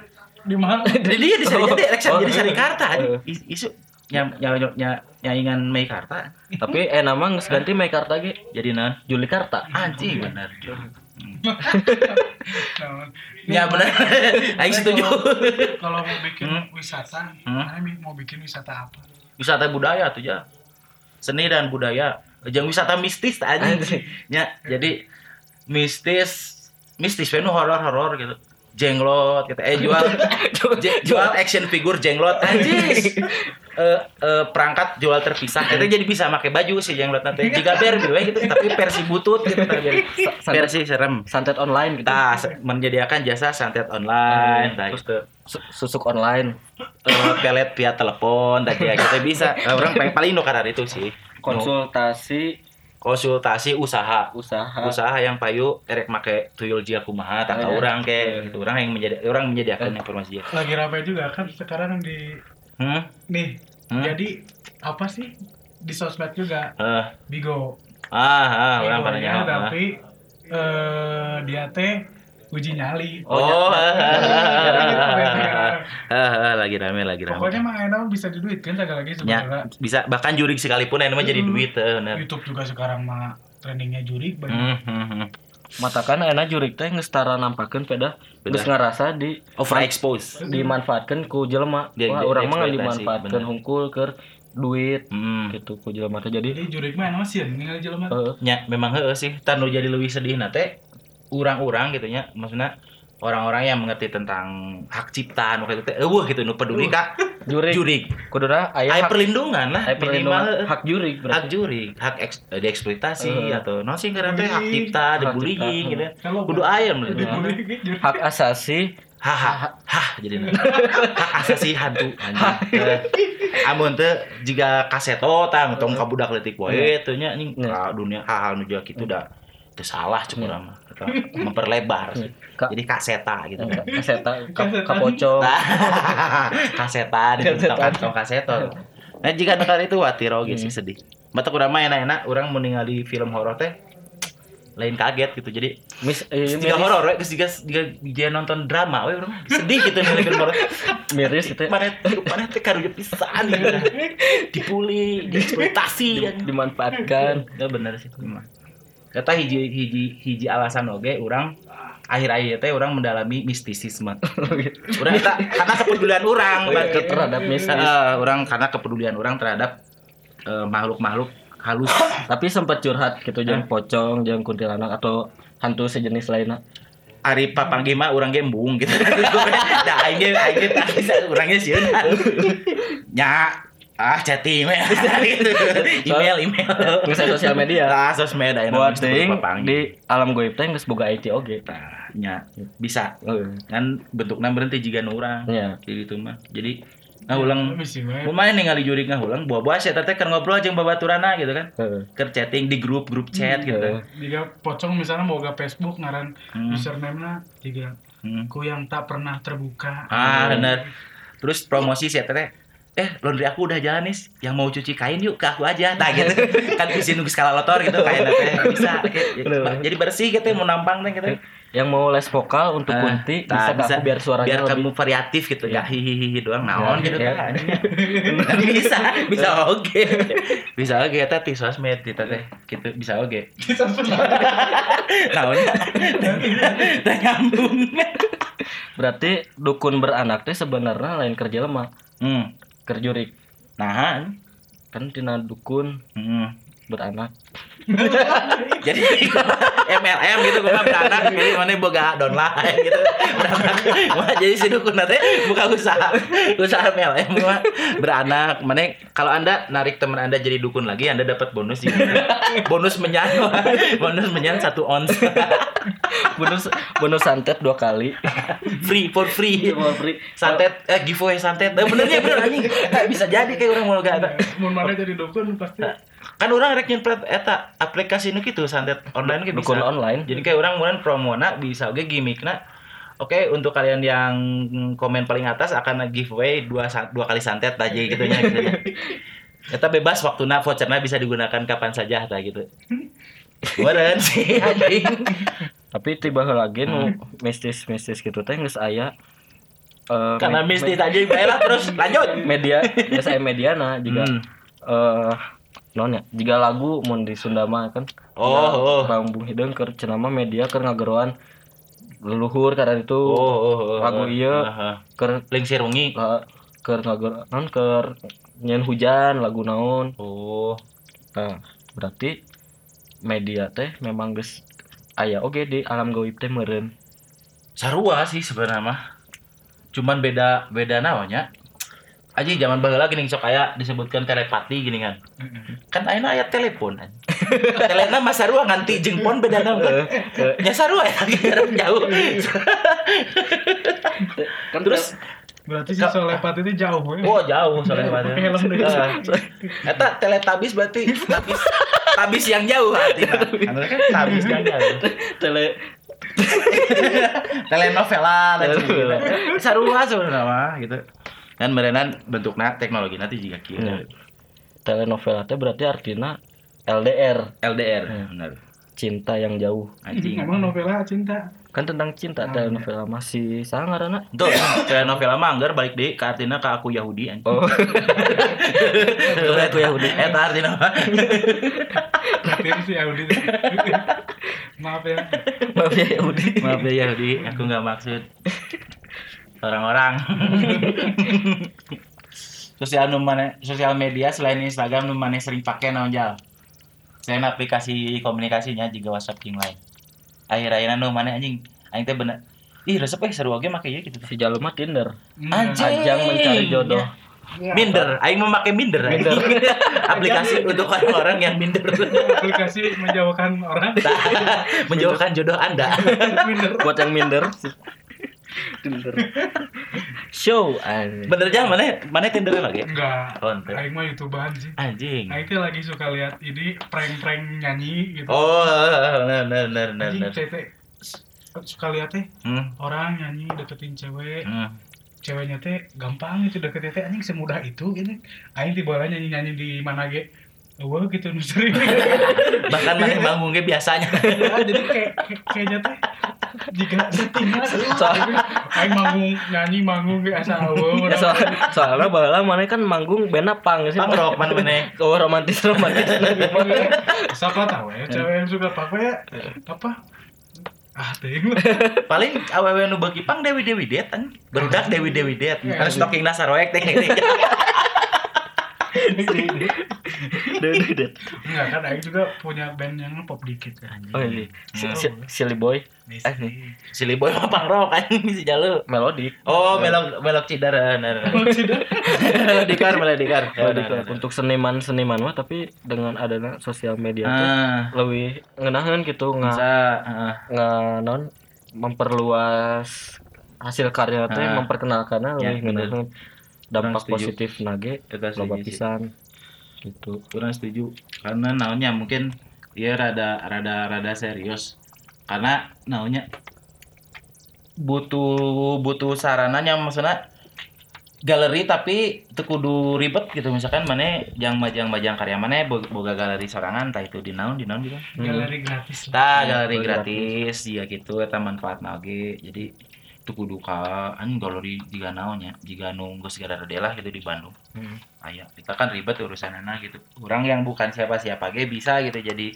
A: di mana
C: Jadi dia di Sari Jadi, election
B: Oh.
C: jadi Sari Karta. Is- Isu nya nya nya nyaingan Mei Karta.
B: Tapi eh nama geus ganti Meikarta ge
C: Jadi naon?
B: Juli Karta.
C: Anjing bener.
A: Nah,
C: Ya bener. Aing setuju.
A: kalau mau bikin
C: Hmm.
A: wisata
C: Hmm.
A: mau bikin wisata apa
C: Wisata budaya tuh ya. Seni dan budaya. Jangan wisata mistis.
B: Anjing.
C: Ya, jadi mistis mistis penuh horor-horor gitu. Jenglot gitu. Eh jual jual action figure jenglot anjing. Eh eh, perangkat jual terpisah. Itu jadi bisa pakai baju sih jenglot nanti. Jika Barbie we gitu, tapi versi butut gitu tadi. Versi serem.
B: Santet online gitu.
C: Kita se- menyediakan jasa santet online,
B: Hmm, terus
C: gitu.
B: Su- susuk online,
C: Eh, pelet via telepon, tadi ya kita bisa. Nah, orang paling paling no itu sih.
B: konsultasi
C: Konsultasi usaha.
B: usaha.
C: Usaha yang payu erek make tuyul jia kumaha tak
B: Oh, iya.
C: orang ke gitu. Orang yang menjadi orang menyediakan
B: Eh.
C: informasi dia.
A: lagi ramai juga kan sekarang di
C: Hmm?
A: nih
C: Hmm?
A: jadi apa sih di sosmed juga
C: Eh,
A: bigo
C: ah, ah, orang ah.
A: tapi eh dia teh uji nyali
C: Oh, lagi rame lagi rame.
A: pokoknya mah enak bisa diduitkan segala lagi
C: Ya,
A: sebenarnya
C: bisa bahkan jurig sekalipun ini mah jadi
A: Hmm.
C: duit eh, bener.
A: YouTube juga sekarang mah trendingnya juri banyak
C: Hmm, hmm.
B: Matakan enak jurik teh geus tara nampakeun peda
C: Beda.
B: geus ngarasa di
C: Overexpose.
B: dimanfaatkeun ku jelema. Wah, urang mah
C: bener.
B: hungkul keur duit
C: Hmm.
B: gitu ku jelema teh. Jadi
A: jadi juri mah enak sih ningali jelema
B: eh,
C: nya memang heeh sih tanu jadi lebih sedih nate urang-urang gitu nya. Maksudnya orang-orang yang mengerti tentang hak cipta nu kitu teh eueuh gitu nu peduli ka
B: jurik.
C: Jurig
B: kuduna aya
C: aya
B: hak,
C: perlindungan lah
B: aya perlindungan.
C: minimal.
B: Hak jurik
C: hak
B: berarti.
C: jurig hak eks, eh, dieksploitasi
B: Eh.
C: atau no sih karena teh hak
A: Bullying.
C: cipta
B: Hak
C: dibullying
B: cipta,
C: gitu
A: kalau
C: kudu aya
A: juri
B: hak asasi.
C: Haha hah jadi hak asasi hantu anjing. Eh, amun teh jika kaseto tang tong kabudak leutik wae teh nya
B: Iya.
C: ka dunia hal-hal nu kitu da teu salah urang mah Eta memperlebar. Sih.
B: Ka-
C: jadi kaseta gitu
B: kaseta ka-
A: Kasetan.
B: kapocong
C: kasetan itu
B: Kasetan.
C: kantong kaseto. Nah jika nekal itu watir oge sih sedih. Mata kurang mah enak-enak orang mau ningali film horor teh lain kaget gitu. Jadi
B: mis eh,
C: tiga horor we geus jika jika dia nonton drama we urang sedih gitu ningali film horor.
B: Miris gitu
C: mana mana teh karunya pisan gitu. Dipuli dieksploitasi.
B: Di-
C: kan
B: dimanfaatkan.
C: Ya bener sih emang kata hiji hiji hiji alasan oge orang akhir-akhir teh orang mendalami mistisisme. Orang eta karena kepedulian orang
B: Ke- terhadap mistis.
C: Eh, orang karena kepedulian orang terhadap eh, makhluk-makhluk halus.
B: Tapi sempat curhat gitu jangan pocong jangan kuntilanak atau hantu sejenis lainnya.
C: Ari papanggih mah urang ge embung gitu. Da aing ge aing ge tak bisa urang ge sieun. Nya ah chatting we gitu. Email email.
B: nggak sosial media
C: Ah sosmed aya
B: buat ting di alam goib teh geus boga IT oge
C: Nah, nya bisa
B: Heeh.
C: kan bentuknya berhenti jika nu urang
B: ya
C: kayak gitu mah jadi Ngahulang
A: Misi we.
C: Mun mana ningali jurik ngahulang buah-buah saya teh keur ngobrol jeung babaturana gitu kan.
B: Heeh.
C: Keur chatting di grup grup chat gitu.
B: Heeh.
A: Jika pocong misalnya mau ke Facebook ngaran
C: Hmm.
A: username-na juga
C: Hmm.
A: ku yang tak pernah terbuka.
C: Ah, bener. Terus promosi sih teh eh laundry aku udah jalan nih yang mau cuci kain yuk ke aku aja. Nah gitu. Kan bisa nunggu skala lotor gitu kain teh bisa. Kayak- jadi bersih gitu mau nampang teh gitu
B: Yang mau les vokal untuk
C: Ah,
B: kunti
C: nah,
B: bisa, ke aku biar suaranya
C: biar
B: lebih
C: kamu variatif gitu ya hihihi doang naon gitu.
B: Ya.
C: kan bisa bisa oke. Bisa oke eta ti sosmed kita teh gitu bisa oke. Naonnya teh nyambung.
B: Berarti dukun beranak teh sebenarnya lain kerja lemah,
C: hmm
B: kerjurik.
C: nah
B: Kan tina dukun
C: hmm.
B: Beranak.
C: jadi MLM gitu gua beranak jadi mana boga downline gitu. Beranak Wah, jadi si dukun nanti buka usaha usaha MLM mah beranak mana kalau anda narik teman anda jadi dukun lagi anda dapat bonus sih bonus menyan bonus menyan satu ons.
B: Bonus bonus santet dua kali.
C: free for free.
B: Mau free.
C: santet eh giveaway santet. Eh, bener ya bener. Anjing Eh, bisa jadi kayak orang mau gak ada.
A: Mun mana jadi dukun pasti
C: kan orang rek nyempet eta aplikasi nu gitu santet online ge bisa
B: Dukun online.
C: jadi kayak orang kemudian promona bisa oke gimmickna Oke, untuk kalian yang komen paling atas akan giveaway dua dua kali santet aja gitu nya gitu nya. Kita bebas waktunya vouchernya bisa digunakan kapan saja tah gitu. Meureun sih anjing.
B: Tapi tiba lagi nu mistis-mistis gitu teh geus aya eh,
C: Karena mistis aja baiklah terus lanjut.
B: media biasa aya mediana juga
C: Hmm.
B: eh non ya jika lagu mun di Sunda mah kan
C: Oh, oh.
B: Bambung Hideung keur cenah mah media keur ngageroan leluhur karena itu
C: Oh, oh, oh,
B: lagu
C: oh.
B: ieu
C: Aha.
B: keur
C: Lingsir wengi.
B: keur ngageroan non keur nyen hujan lagu naon
C: Oh.
B: nah berarti media teh memang geus aya oge di alam gaib teh meureun
C: Sarua sih sebenarnya mah. Cuman beda beda namanya. Aja zaman baheula gini sok aya disebutkan telepati gini kan. Kan ayeuna aya telepon. Telena mah sarua nganti jeung pon beda nama kan. Ya sarua ya jarak jauh.
B: kan
C: Terus
A: berarti si solepat itu jauh we.
C: oh jauh
A: Pakai helm deh.
C: Heeh. Eta teletabis berarti tabis tabis yang jauh artinya. Kan tabis yang jauh.
B: tele
C: telenovela dan
B: Telenovela.
C: sebagainya. sarua sebenarnya mah gitu dan merenan bentuknya teknologi nanti juga kieu
B: Ya. telenovela teh berarti artinya LDR
C: LDR
B: Hmm.
C: benar
B: cinta yang jauh
C: anjing
A: Emang novela cinta.
B: kan tentang cinta telenovela masih sangat anak
C: Tuh, telenovela mah anggar balik deh ke artinya ke aku Yahudi anjing.
B: oh
C: aku Yahudi. Eta artinya mah.
A: Berarti si Audi. Maaf ya.
B: maaf ya Yahudi
C: Maaf ya Yahudi, aku nggak maksud orang-orang. sosial mana sosial media selain Instagram nu mana sering pakai naon jal? Selain aplikasi komunikasinya juga WhatsApp yang lain. Akhir-akhirnya nu mana anjing? Aing teh bener. Ih, resep eh seru oge make ieu gitu.
B: si jalur mah Tinder
C: Anjing.
B: ajang mencari jodoh
C: Minder, aing mau pakai Minder. anjing. aplikasi untuk orang-orang yang minder.
A: aplikasi menjauhkan orang.
C: Menjauhkan jodoh Anda.
A: Minder.
B: buat yang minder Tinder show anjing.
C: Bener aja mana mana Tinder lagi?
A: Enggak.
C: Oh.
A: Aing mah youtuberan sih.
C: Anjing.
A: Aing teh lagi suka lihat ini prank-prank nyanyi gitu.
C: Oh,
A: Anjing
C: bener.
A: saya teh suka lihat teh
C: Hmm.
A: orang nyanyi deketin cewek.
C: Hmm.
A: Ceweknya teh gampang itu deketin teh anjing semudah itu gini. Aing tiba nyanyi-nyanyi di mana ge. Wah gitu nu sering.
C: Bahkan mana bangun ge biasanya.
A: Ya, jadi kayak kayak- kayaknya teh jika settingnya soalnya aing manggung nyanyi manggung ge asa eueuh
B: Ya, soal, soalnya bahala mana kan manggung bena pang sih?
C: Punk rock mana? Mana.
B: oh romantis romantis.
A: Siapa tahu ya cewek yang suka apa ya apa? Ah ting
C: Paling awewe nu beuki pang Dewi Dewi Det kan. Berudak Dewi Dewi Det.
A: Ya,
C: Kan stocking nasaroek teh gitu.
B: Dedet.
A: enggak kan aing juga punya band yang pop dikit kan.
B: Oh iya. Si- si- silly boy eh
C: Silly boy mah punk rock kan si jalu.
B: melodik
C: Oh, melok melok cidar. Nah, Melodikar melodikar.
B: Melodik. untuk seniman seniman mah tapi dengan adanya sosial media tuh
C: Ah,
B: lebih ngenahan gitu nggak
C: bisa. ah.
B: nggak non memperluas hasil karya teh
C: Ah.
B: memperkenalkannya
C: Ya,
B: lebih ngenahan dampak positif nage loba pisan gitu
C: kurang setuju karena naonnya mungkin dia rada rada rada serius karena naonnya butuh butuh sarananya maksudnya galeri tapi teu kudu ribet gitu. Misalkan mana yang majang majang karya mana bo- boga galeri sorangan entah itu di naon di naon gitu.
A: Galeri gratis lah.
C: Tah galeri
B: galeri
C: gratis ya gitu eta manfaat oge jadi teu kudu ka anjing galeri jiga naonnya jiga nu geus gara lah gitu di Bandung.
B: Hmm.
C: aya kita kan ribet urusanana gitu. Orang yang bukan siapa siapa ge bisa gitu jadi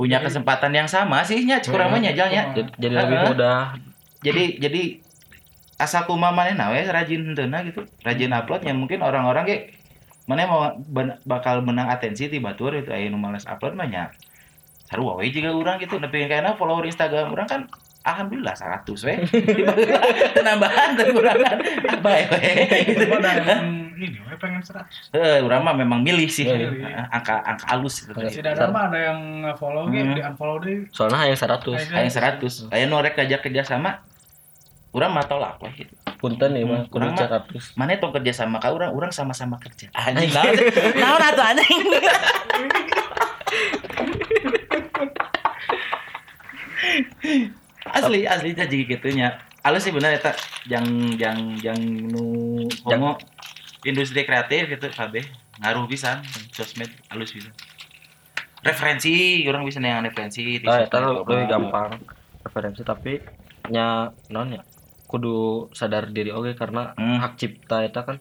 C: punya
A: Jadi-
C: kesempatan yang sama sih nya kurang mah nyajalnya
B: jadi, jadi lebih mudah.
C: Jadi jadi asal kumaha manehna we rajin henteuna gitu rajin uploadnya mungkin orang-orang ge mana mau ben- bakal menang atensi di batur itu nu males upload mah nya sarua we juga urang gitu. Nepi kayaknya follower Instagram orang kan alhamdulillah 100 we. Tiba-tiba penambahan dan kurangan apa ya gitu.
A: Ada yang ini, we pengen seratus.
C: Eh, urang mah memang milih sih
A: Milih.
C: angka angka halus itu tadi.
A: Si Dadang mah ada yang follow
C: Hmm.
A: di unfollow deh.
B: soalnya yang 100
C: Aya 100. Aya nu rek kerja kerja sama urang mah tolak we gitu.
B: punten ya mah
C: Hmm,
B: kudu
C: kurang mah.
B: 100
C: Mana tong kerja sama ka urang, urang sama-sama kerja. Anjing naon? Naon atuh anjing? asli asli jadi gitunya halus sih bener eta yang yang yang nu homo industri kreatif gitu kabeh ngaruh pisan sosmed halus bisa referensi orang bisa yang referensi di
B: ah
C: sosmed,
B: eta
C: loba.
B: lebih gampang referensi tapi nya non ya kudu sadar diri oke karena
C: Hmm.
B: hak cipta eta kan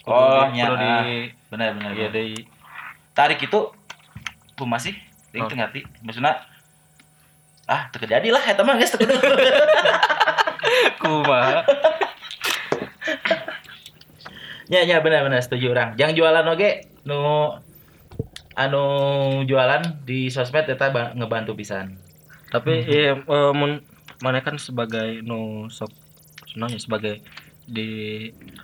B: kudu
C: Oh,
B: kudu di
C: ah. benar benar benar.
B: deui
C: tarik itu aku masih Ting
B: Oh.
C: ngerti maksudnya ah terjadi lah mah geus teu kudu
B: kumaha
C: ya ya benar benar setuju orang yang jualan oge nu anu jualan di sosmed eta ba- ngebantu pisan
B: tapi iya eh, mun mana kan sebagai nu sok non ya sebagai di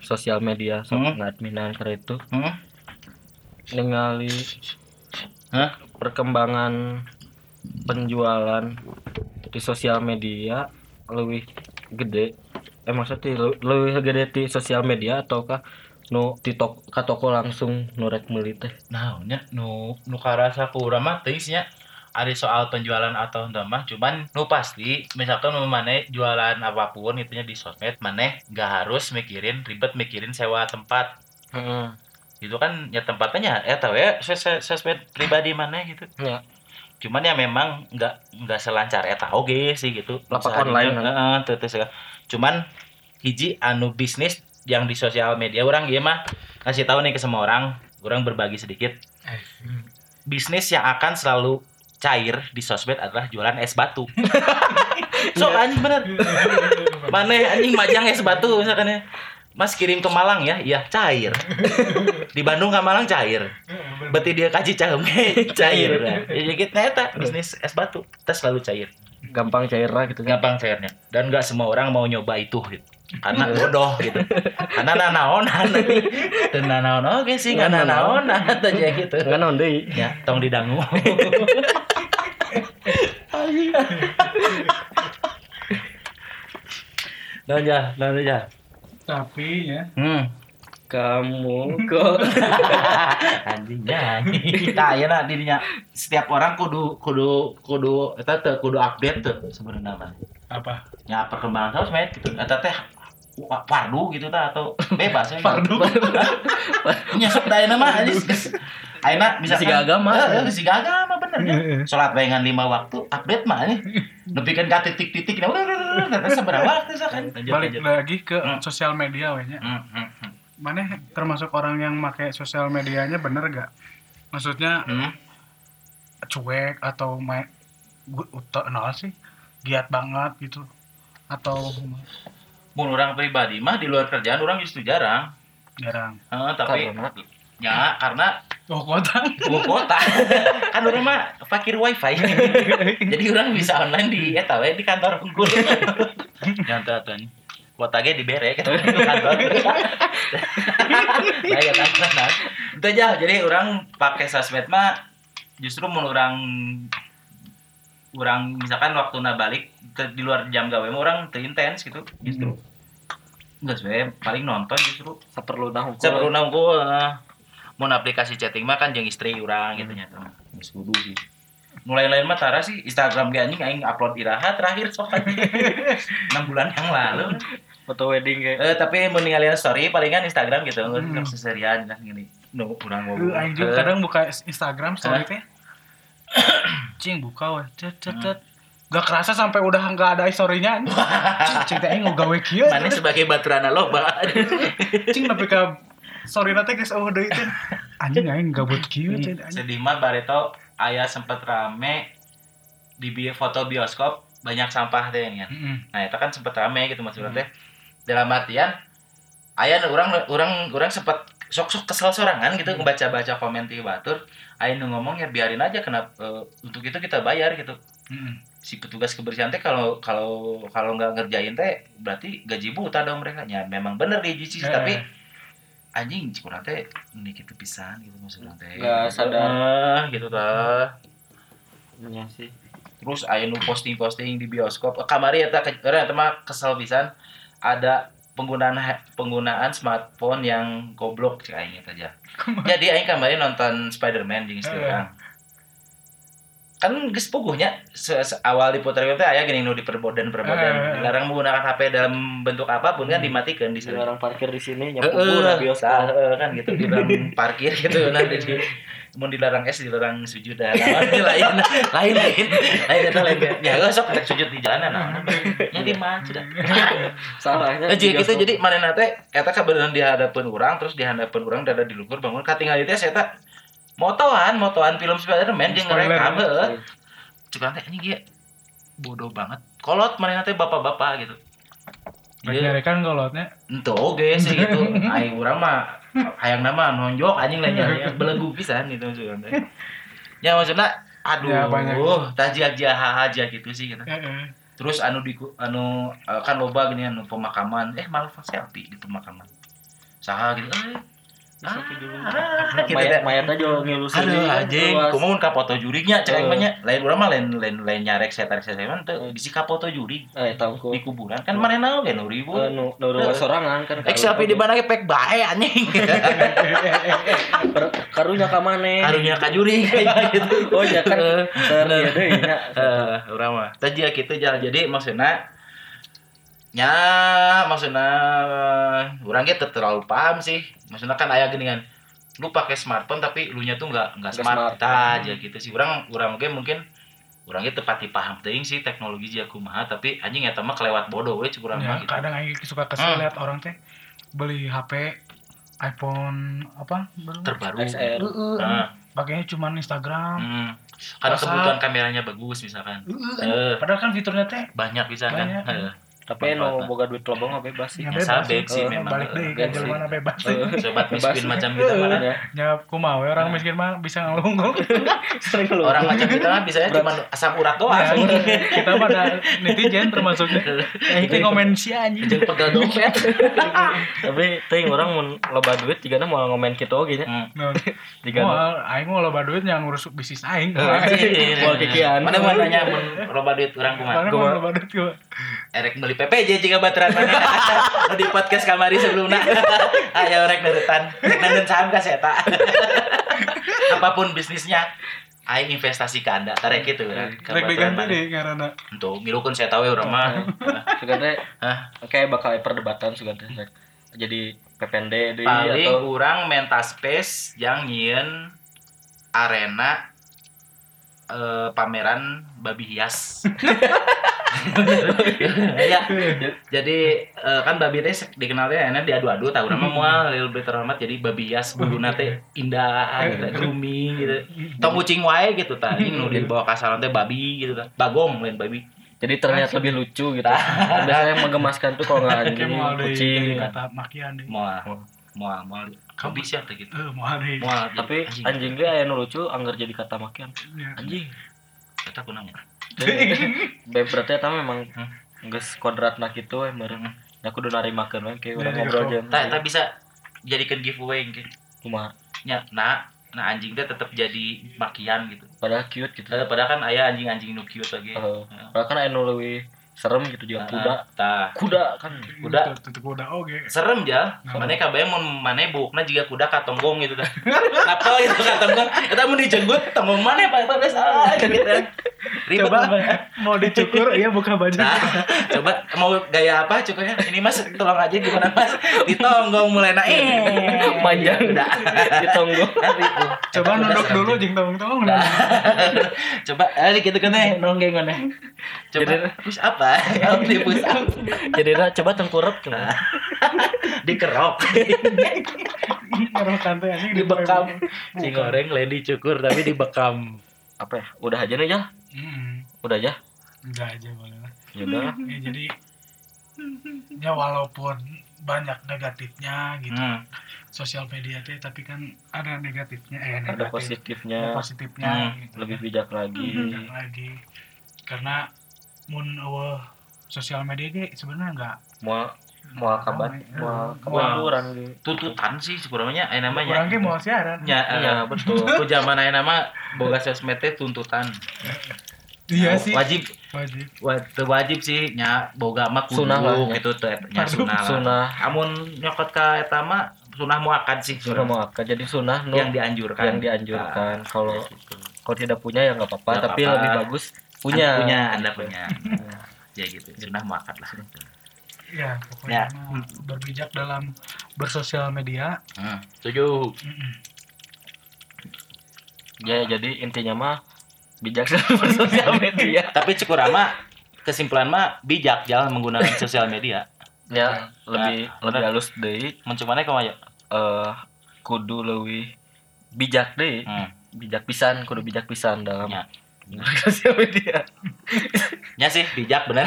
B: sosial media sok
C: Hmm.
B: ngadminan karena itu
C: hmm?
B: ningali
C: Hah?
B: perkembangan penjualan di sosial media lebih gede eh maksudnya le- lebih gede di sosial media ataukah nu di tok ka toko langsung nurek meuli teh.
C: Nah nya nu nu karasa ku urang mah ada soal penjualan atau enggak mah cuman nu pasti misalkan mau maneh jualan apa pun itunya di sosmed maneh nggak harus mikirin ribet mikirin sewa tempat.
B: Heeh.
C: Itu kan ya tempatnya ya tahu ya sos- sos- sosmed pribadi mana gitu.
B: Ya.
C: Cuman ya memang nggak nggak selancar eta oge sih gitu.
B: Lapak online, kan?
C: cuman hiji anu bisnis yang di sosial media orang dia mah ngasih tahu nih ke semua orang orang berbagi sedikit bisnis yang akan selalu cair di sosmed adalah jualan es batu so anjing bener mana anjing majang es batu misalkan ya Mas kirim ke Malang ya, iya cair. Di Bandung ke Malang cair. Berarti dia kaji cahe cair. Nah, ya gitu eta bisnis es batu, kita selalu cair.
B: gampang cair lah gitu kan
C: Gampang cairnya. Dan nggak semua orang mau nyoba itu gitu. Karena bodoh gitu. Karena nanaonan. Dan nanaon oke sih nggak nanaonan aja gitu.
B: kan naon deui
C: Ya, tong didangu. Nah, ya, nah, ya.
A: Tapi ya,
C: Hmm.
B: kamu kok
C: anjingnya kita ya nah dirinya setiap orang kudu kudu kudu eta teh kudu update tuh sebenarnya mah
A: apa?
C: ya perkembangan sosmed gitu eta teh fardu gitu tah atau bebas ya
A: Fardu.
C: nya sok da ayeuna mah anjing ayeuna misalkan
B: Siga agama.
C: heeh siga agama bener ya salat bayangan lima waktu update mah nih nepikeun ka titik-titik nah seberapa waktu kan
A: Balik lagi ke
C: Hmm.
A: sosial media we nya.
C: Hmm, hmm.
A: Mana termasuk orang yang pakai sosial medianya bener gak? Maksudnya cuek atau main gue utak nol sih giat banget gitu atau
C: mun orang pribadi mah di luar kerjaan orang justru jarang.
A: Jarang.
C: Heeh, tapi
B: Karena?
C: ya karena
A: oh kota
C: gua kota kan orang mah fakir wifi. Jadi orang bisa online di eta we di kantor. Unggul nyantai tuh kuota ge dibere gitu di kantor. Nah ya kan nah itu aja. Jadi orang pakai sosmed mah justru mun orang orang misalkan waktu na balik ke, di luar jam gawe mah orang teu intens gitu justru enggak sebenarnya paling nonton justru
B: saperlu nahung
C: Saya perlu nunggu uh, mau aplikasi chatting mah kan jeung istri urang gitu nya tah. Geus kudu sih. Mulai lain mah tara sih Instagram ge anjing aing upload iraha terakhir sok anjing. 6 bulan yang lalu.
B: foto wedding kayak
C: Eh tapi mun ninggalin story palingan Instagram gitu hmm. seserian kan gini. Nu urang
A: Lu
C: ngomong.
A: aing juga kadang buka Instagram story teh. Cing buka weh, cet cet cet. Gak kerasa sampai udah nggak ada story-nya. Cing, teh aing gawe kieu.
C: Mana sebagai baturana loba.
A: Cing tapi ka story nate geus eueuh deui teh. Anjing aing gabut kieu teh. anjing.
C: Sedih mah bareto aya sempet rame di bi- foto bioskop banyak sampah teh kan.
A: Heeh.
C: Nah, itu kan sempet rame gitu maksudnya teh. Dalam artian aya nu urang urang urang sempet sok-sok kesel sorangan gitu ngebaca-baca komen di batur. Nu ngomong ya biarin aja kenapa eh, untuk itu kita bayar gitu.
A: Heeh.
C: Si petugas kebersihan teh kalau kalau kalau nggak ngerjain teh berarti gaji buta dong mereka. Ya memang bener di
A: Eh.
C: tapi anjing kurang teh ini gitu pisan gitu maksudnya teh.
B: Nggak sadar.
C: Eh, gitu tah.
B: Iya sih
C: terus aya nu posting-posting di bioskop kamari ke- orang eta mah kesel pisan ada penggunaan penggunaan smartphone yang goblok cek aing eta aja jadi aing kamari nonton Spider-Man jeung istri
A: Eh.
C: Kan geus puguhnya awal diputar teh aya gini nu diperbodan perbodan
A: Eh.
C: dilarang menggunakan HP dalam bentuk apa pun kan dimatikan di sana.
B: Orang parkir di sini nyapu
C: tah,
B: bioskop
C: heeh, kan gitu dilarang parkir gitu. Nah di mau dilarang es dilarang sujud lawan di lain lain lain. Lain eta lain. Ya gak sok sujud di jalanan nah. Nya di mana sudah.
B: Salahnya
C: Nah,
B: di
C: jadi gitu
B: bioskop.
C: jadi mana teh eta kabeneran di hadapan orang terus di hadapan orang dada di luhur bangun katingal itu eta motoan motoan film Spider-Man
A: Spoiler.
C: ngerekam heeh cukup teh ini dia bodoh banget kolot mana teh bapak-bapak gitu Iya.
A: kan golotnya.
C: Ente oge sih gitu. Aing urang mah hayang nama nonjok anjing lain nyari belegu pisan gitu maksudnya. Ya maksudnya aduh,
A: Ya,
C: tajia aja aja gitu sih gitu. Terus anu di anu eh, kan loba gini anu pemakaman, eh malah selfie di pemakaman. Saha gitu. Eh, ah, ah, gitu
B: mayat mayat aja ngilu
C: Aduh anjing, kumaha ka foto jurinya cek
B: Eh.
C: mah. Lain urang mah lain lain lain nyarek saya tarik saya mah teu bisi ka foto juri
B: eh tahu kok
C: di kuburan kan manehna oge nu ribu.
B: Eh, nu nu nu sorangan kan
C: Ek di mana ge pek bae anjing.
B: Kar- karunya ka maneh
C: karunya ka gitu.
B: oh ya kan
C: Eh,
B: ter ya deui nya
C: Eh, urang mah. Tadi ya jalan jadi maksudnya nya maksudnya orang ge teu terlalu paham sih. Maksudnya kan aya gini kan lu pakai smartphone tapi lu nya tuh nggak nggak smart,
B: smart.
C: Aja gitu sih. Orang orang ge mungkin orangnya tepati paham teuing sih teknologi dia kumaha tapi anjing eta mah kelewat bodoh we cek urang
A: Ya,
C: gitu.
A: kadang aing suka kesel
C: Hmm.
A: lihat orang teh beli HP iPhone apa baru?
C: Terbaru.
B: XR
A: Heeh.
C: Nah,
A: Pakainya cuma Instagram.
C: hmm. Karena
A: Masa-
C: kebutuhan kameranya bagus misalkan.
A: Heeh.
C: Eh,
A: Padahal kan fiturnya teh
C: banyak bisa kan.
A: Banyak.
B: Tapi
C: Manfaatna.
B: boga duit lobong mah bebas sih
A: ya
C: Ya,
A: bebas
C: sabek
A: sih.
C: sih
A: Eh,
C: memang.
A: Balik deh ke
B: Gengsi.
A: mana bebas
B: Eh,
A: sih.
C: sobat miskin
B: sih.
C: macam kita mana
B: Ya.
A: Ya kumaha we, orang miskin mah bisa ngelunggul.
B: sering lu
C: orang macam kita mah bisa cuma asam urat doang
A: Ya, kita mah ada netizen termasuknya. Eh, itu ngomen si anjing.
C: jeung pegal dompet
B: tapi teuing orang mun loba duit jigana mau ngomen kitu oge nya
C: Hmm.
A: Nah,
B: jigana
A: aing mau loba duit yang ngurus bisnis aing.
B: Moal kikian.
C: mana mau nanya mun loba duit urang kumaha
A: Mana mau loba duit
C: erek beli PPJ jika bateran mana di podcast kamari sebelumnya. Ayo rek nurutan rek nandan saham ka eta apa pun bisnisnya aing investasi ke anda tarik gitu urang Ka
A: Rek diganti deh karena
C: Tuh, milukeun saya tahu ya urang mah. Hah?
B: kayak bakal perdebatan rek. jadi PPND deui
C: paling
B: atau
C: urang menta space yang nyieun arena eh, pameran babi hias ya jadi eh, kan babi teh dikenalnya enak diadu-adu tahu nama moal lebih terhormat jadi babi hias bulu teh indah gitu grooming gitu. Tong kucing wae gitu tah. Ini nu dibawa ka salon teh babi gitu tah. Bagong lain babi.
B: Jadi terlihat lebih lucu gitu. Biasanya menggemaskan tuh kalau nggak anjing kucing.
A: kata makian deh.
C: moal moal moal babi sih teh gitu?
A: Eh, mau deh.
C: moal
B: tapi anjing. ge aya nu lucu anggar jadi kata makian
A: Ya.
B: anjing.
C: Kita kunang
B: Be berarti eta memang geus kodratna kitu we meureun. Ya kudu narimakeun we ke urang
A: Ya,
B: ngobrol
A: ya,
B: jeung.
C: tak tak bisa jadikan giveaway gitu
B: kumaha.
C: nya nah nah anjing teh tetap jadi makian gitu
B: Padahal cute gitu.
C: Eh, padahal kan ayah anjing-anjing nu cute lagi
B: Heeh. Padahal kan aya nu leuwih serem gitu juga kuda.
C: Tah
B: kuda kan.
C: Kuda.
A: Kuda. Oge.
C: serem ja. Mana kabeh mun mana bukna juga kuda katonggong gitu dah apa itu katonggong? Kita mau dijenggut tonggong mana pak? Pak salah gitu kan ribet
A: Coba mau dicukur iya buka baju.
C: Nah, coba mau gaya apa cukunya ini mas tolong aja gimana mas? Ditonggong mulai naik. Eh.
B: Panjang.
C: Udah.
B: Ditonggong.
A: Coba nunduk dulu jeung tolong-tolong.
C: coba eh gitu kan eh nonggeng mana coba
B: Jadi-
C: push apa? Yang di push up
B: jadi Ra, coba tengkurap tuh
C: dikerok dibekam. si goreng lady cukur tapi dibekam.
B: Apa ya? Udah aja nih ya
A: Hmm,
B: udah aja?
A: Enggak aja boleh lah.
B: ya udah
A: Ya, jadi ya walaupun banyak negatifnya gitu.
C: Hmm.
A: sosial media teh tapi kan ada negatifnya eh
B: ada
A: negatif. ada
B: positifnya
A: positifnya
C: Hmm,
A: gitu.
B: lebih bijak lagi.
A: Bijak lagi. Karena mun eueuh sosial media ge sebenarnya enggak
B: mau mau kabar? mau kabaran gitu
C: tututan sih sebenarnya eh namanya.
A: Orang ge mau siaran.
C: Ya,
B: Iya,
C: eh,
B: betul.
C: ku zaman aya nama boga sosmed teh tuntutan.
A: Iya sih.
C: wajib.
A: Wajib.
C: Wajib sih nya boga mah kudu
B: Sunah
C: gitu teh nya sunah
B: sunah.
C: amun nyokot ka eta mah sunah muakad sih
B: sudah mau akad. Jadi sunah
C: yang dianjurkan.
B: yang dianjurkan.
C: Nah,
B: kalau
C: gitu.
B: kalau tidak punya ya nggak apa-apa tapi lebih bagus punya.
C: Anda punya anda punya. Ya gitu sunah muakad lah.
A: Ya pokoknya
C: Ya.
A: berbijak dalam bersosial media.
C: Hmm. setuju.
A: Mm-mm.
B: ya jadi intinya mah bijak dalam bersosial media.
C: Tapi Cikurama kesimpulan mah bijak jalan menggunakan sosial media.
B: Ya lebih
C: Nah,
B: lebih halus deh.
C: Mencumane ke mana
B: eh kudu lebih bijak deh.
C: Hmm.
B: bijak pisan kudu bijak pisan dalam
C: Ya.
B: Sosial media
C: nya sih bijak bener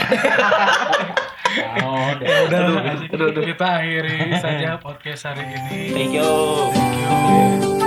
C: oh,
A: Ya udah
B: Aduh, aduh, aduh.
A: kita akhiri saja podcast hari ini
C: thank you
A: Thank you.